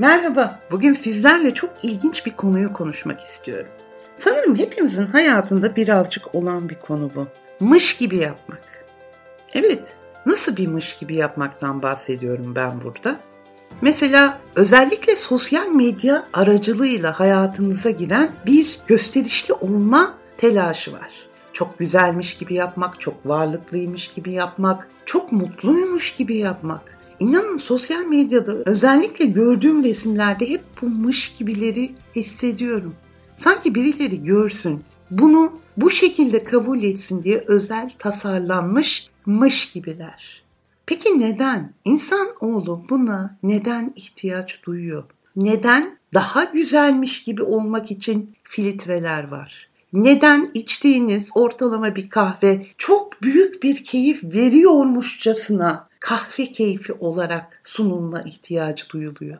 Merhaba, bugün sizlerle çok ilginç bir konuyu konuşmak istiyorum. Sanırım hepimizin hayatında birazcık olan bir konu bu. Mış gibi yapmak. Evet, nasıl bir mış gibi yapmaktan bahsediyorum ben burada? Mesela özellikle sosyal medya aracılığıyla hayatımıza giren bir gösterişli olma telaşı var. Çok güzelmiş gibi yapmak, çok varlıklıymış gibi yapmak, çok mutluymuş gibi yapmak. İnanın sosyal medyada özellikle gördüğüm resimlerde hep bu mış gibileri hissediyorum. Sanki birileri görsün, bunu bu şekilde kabul etsin diye özel tasarlanmış mış gibiler. Peki neden? İnsan oğlu buna neden ihtiyaç duyuyor? Neden daha güzelmiş gibi olmak için filtreler var? Neden içtiğiniz ortalama bir kahve çok büyük bir keyif veriyormuşçasına kahve keyfi olarak sunulma ihtiyacı duyuluyor?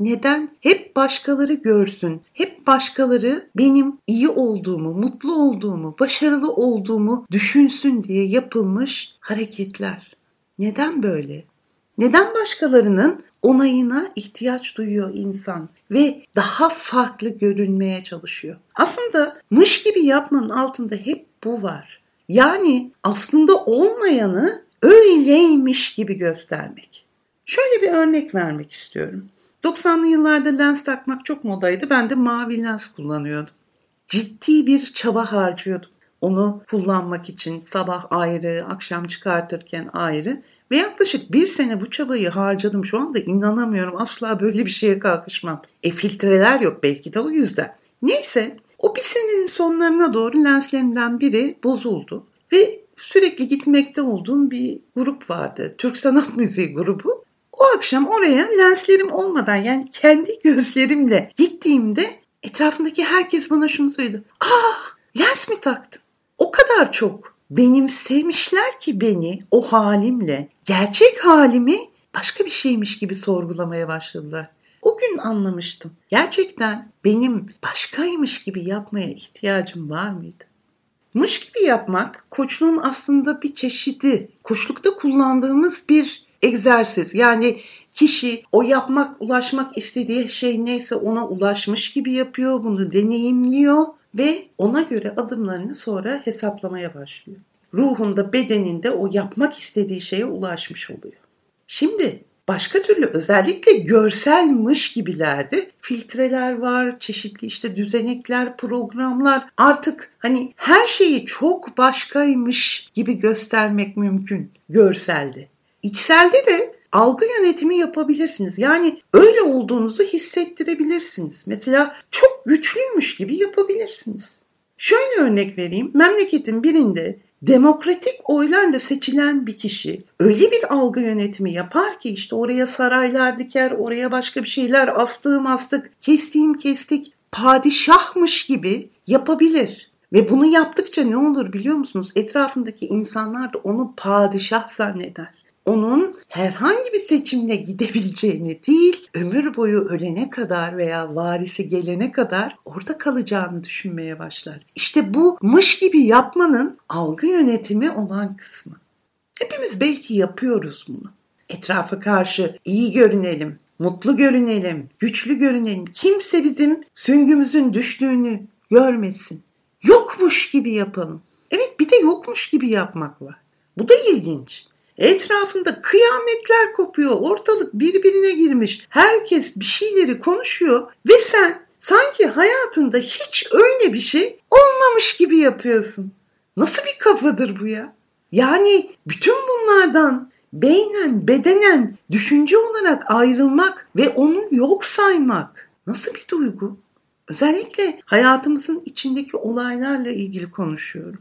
Neden? Hep başkaları görsün, hep başkaları benim iyi olduğumu, mutlu olduğumu, başarılı olduğumu düşünsün diye yapılmış hareketler. Neden böyle? Neden başkalarının onayına ihtiyaç duyuyor insan ve daha farklı görünmeye çalışıyor? Aslında mış gibi yapmanın altında hep bu var. Yani aslında olmayanı öyleymiş gibi göstermek. Şöyle bir örnek vermek istiyorum. 90'lı yıllarda lens takmak çok modaydı. Ben de mavi lens kullanıyordum. Ciddi bir çaba harcıyordum. Onu kullanmak için sabah ayrı, akşam çıkartırken ayrı ve yaklaşık bir sene bu çabayı harcadım. Şu anda inanamıyorum asla böyle bir şeye kalkışmam. E filtreler yok belki de o yüzden. Neyse o bir senenin sonlarına doğru lenslerimden biri bozuldu. Ve sürekli gitmekte olduğum bir grup vardı. Türk Sanat Müziği grubu. O akşam oraya lenslerim olmadan yani kendi gözlerimle gittiğimde etrafındaki herkes bana şunu söyledi. Ah lens mi taktın? O kadar çok benimsemişler ki beni o halimle gerçek halimi başka bir şeymiş gibi sorgulamaya başladılar. O gün anlamıştım. Gerçekten benim başkaymış gibi yapmaya ihtiyacım var mıydı? Mış gibi yapmak koçluğun aslında bir çeşidi. Koçlukta kullandığımız bir egzersiz. Yani kişi o yapmak, ulaşmak istediği şey neyse ona ulaşmış gibi yapıyor, bunu deneyimliyor ve ona göre adımlarını sonra hesaplamaya başlıyor. Ruhunda, bedeninde o yapmak istediği şeye ulaşmış oluyor. Şimdi başka türlü özellikle görselmiş gibilerde filtreler var, çeşitli işte düzenekler, programlar. Artık hani her şeyi çok başkaymış gibi göstermek mümkün görselde. İçselde de algı yönetimi yapabilirsiniz. Yani öyle olduğunuzu hissettirebilirsiniz. Mesela çok güçlüymüş gibi yapabilirsiniz. Şöyle örnek vereyim. Memleketin birinde demokratik oylarla seçilen bir kişi öyle bir algı yönetimi yapar ki işte oraya saraylar diker, oraya başka bir şeyler astığım astık, kestiğim kestik, padişahmış gibi yapabilir. Ve bunu yaptıkça ne olur biliyor musunuz? Etrafındaki insanlar da onu padişah zanneder onun herhangi bir seçimle gidebileceğini değil, ömür boyu ölene kadar veya varisi gelene kadar orada kalacağını düşünmeye başlar. İşte bu mış gibi yapmanın algı yönetimi olan kısmı. Hepimiz belki yapıyoruz bunu. Etrafa karşı iyi görünelim, mutlu görünelim, güçlü görünelim. Kimse bizim süngümüzün düştüğünü görmesin. Yokmuş gibi yapalım. Evet bir de yokmuş gibi yapmak var. Bu da ilginç. Etrafında kıyametler kopuyor. Ortalık birbirine girmiş. Herkes bir şeyleri konuşuyor ve sen sanki hayatında hiç öyle bir şey olmamış gibi yapıyorsun. Nasıl bir kafadır bu ya? Yani bütün bunlardan beynen, bedenen, düşünce olarak ayrılmak ve onu yok saymak nasıl bir duygu? Özellikle hayatımızın içindeki olaylarla ilgili konuşuyorum.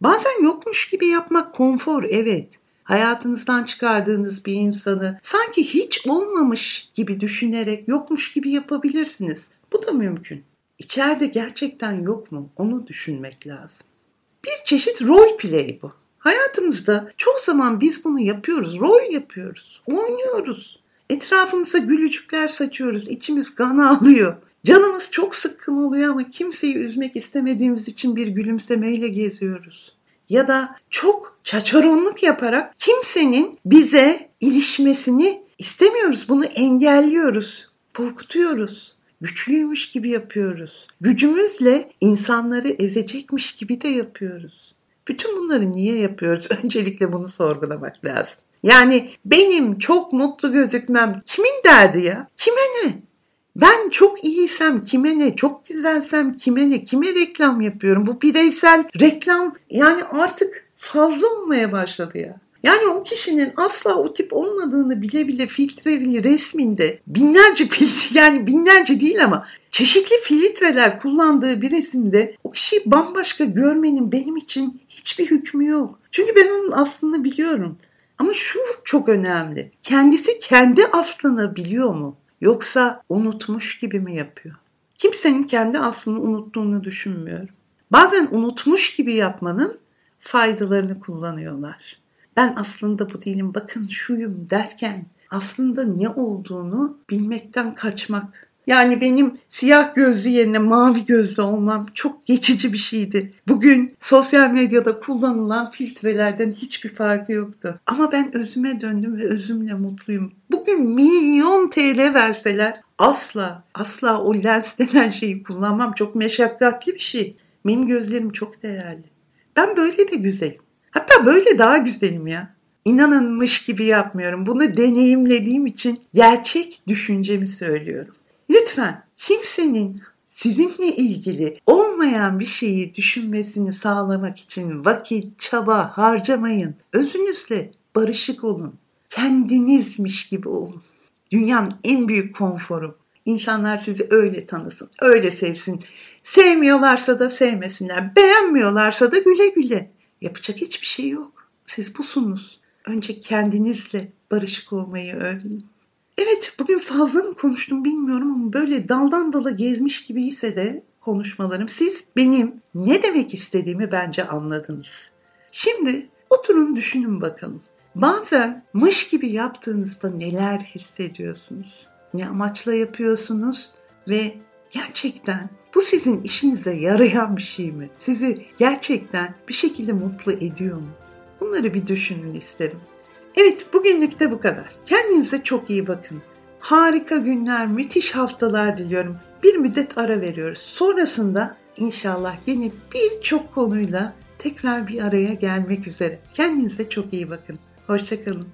Bazen yokmuş gibi yapmak konfor evet hayatınızdan çıkardığınız bir insanı sanki hiç olmamış gibi düşünerek yokmuş gibi yapabilirsiniz. Bu da mümkün. İçeride gerçekten yok mu? Onu düşünmek lazım. Bir çeşit rol play bu. Hayatımızda çoğu zaman biz bunu yapıyoruz. Rol yapıyoruz. Oynuyoruz. Etrafımıza gülücükler saçıyoruz. İçimiz kan ağlıyor. Canımız çok sıkkın oluyor ama kimseyi üzmek istemediğimiz için bir gülümsemeyle geziyoruz ya da çok çaçaronluk yaparak kimsenin bize ilişmesini istemiyoruz. Bunu engelliyoruz. korkutuyoruz. Güçlüymüş gibi yapıyoruz. Gücümüzle insanları ezecekmiş gibi de yapıyoruz. Bütün bunları niye yapıyoruz? Öncelikle bunu sorgulamak lazım. Yani benim çok mutlu gözükmem kimin derdi ya? Kime ne? Ben çok iyiysem kime ne, çok güzelsem kime ne, kime reklam yapıyorum? Bu bireysel reklam yani artık fazla olmaya başladı ya. Yani o kişinin asla o tip olmadığını bile bile filtreli resminde binlerce filtre yani binlerce değil ama çeşitli filtreler kullandığı bir resimde o kişiyi bambaşka görmenin benim için hiçbir hükmü yok. Çünkü ben onun aslını biliyorum. Ama şu çok önemli. Kendisi kendi aslını biliyor mu? Yoksa unutmuş gibi mi yapıyor? Kimsenin kendi aslını unuttuğunu düşünmüyorum. Bazen unutmuş gibi yapmanın faydalarını kullanıyorlar. Ben aslında bu değilim bakın şuyum derken aslında ne olduğunu bilmekten kaçmak yani benim siyah gözlü yerine mavi gözlü olmam çok geçici bir şeydi. Bugün sosyal medyada kullanılan filtrelerden hiçbir farkı yoktu. Ama ben özüme döndüm ve özümle mutluyum. Bugün milyon TL verseler asla asla o lens denen şeyi kullanmam. Çok meşakkatli bir şey. Benim gözlerim çok değerli. Ben böyle de güzelim. Hatta böyle daha güzelim ya. İnanılmış gibi yapmıyorum. Bunu deneyimlediğim için gerçek düşüncemi söylüyorum. Lütfen kimsenin sizinle ilgili olmayan bir şeyi düşünmesini sağlamak için vakit, çaba harcamayın. Özünüzle barışık olun. Kendinizmiş gibi olun. Dünyanın en büyük konforu. İnsanlar sizi öyle tanısın, öyle sevsin. Sevmiyorlarsa da sevmesinler, beğenmiyorlarsa da güle güle. Yapacak hiçbir şey yok. Siz busunuz. Önce kendinizle barışık olmayı öğrenin. Evet bugün fazla mı konuştum bilmiyorum ama böyle daldan dala gezmiş gibi ise de konuşmalarım siz benim ne demek istediğimi bence anladınız. Şimdi oturun düşünün bakalım. Bazen mış gibi yaptığınızda neler hissediyorsunuz? Ne amaçla yapıyorsunuz ve gerçekten bu sizin işinize yarayan bir şey mi? Sizi gerçekten bir şekilde mutlu ediyor mu? Bunları bir düşünün isterim. Evet bugünlük de bu kadar. Kendinize çok iyi bakın. Harika günler, müthiş haftalar diliyorum. Bir müddet ara veriyoruz. Sonrasında inşallah yine birçok konuyla tekrar bir araya gelmek üzere. Kendinize çok iyi bakın. Hoşçakalın.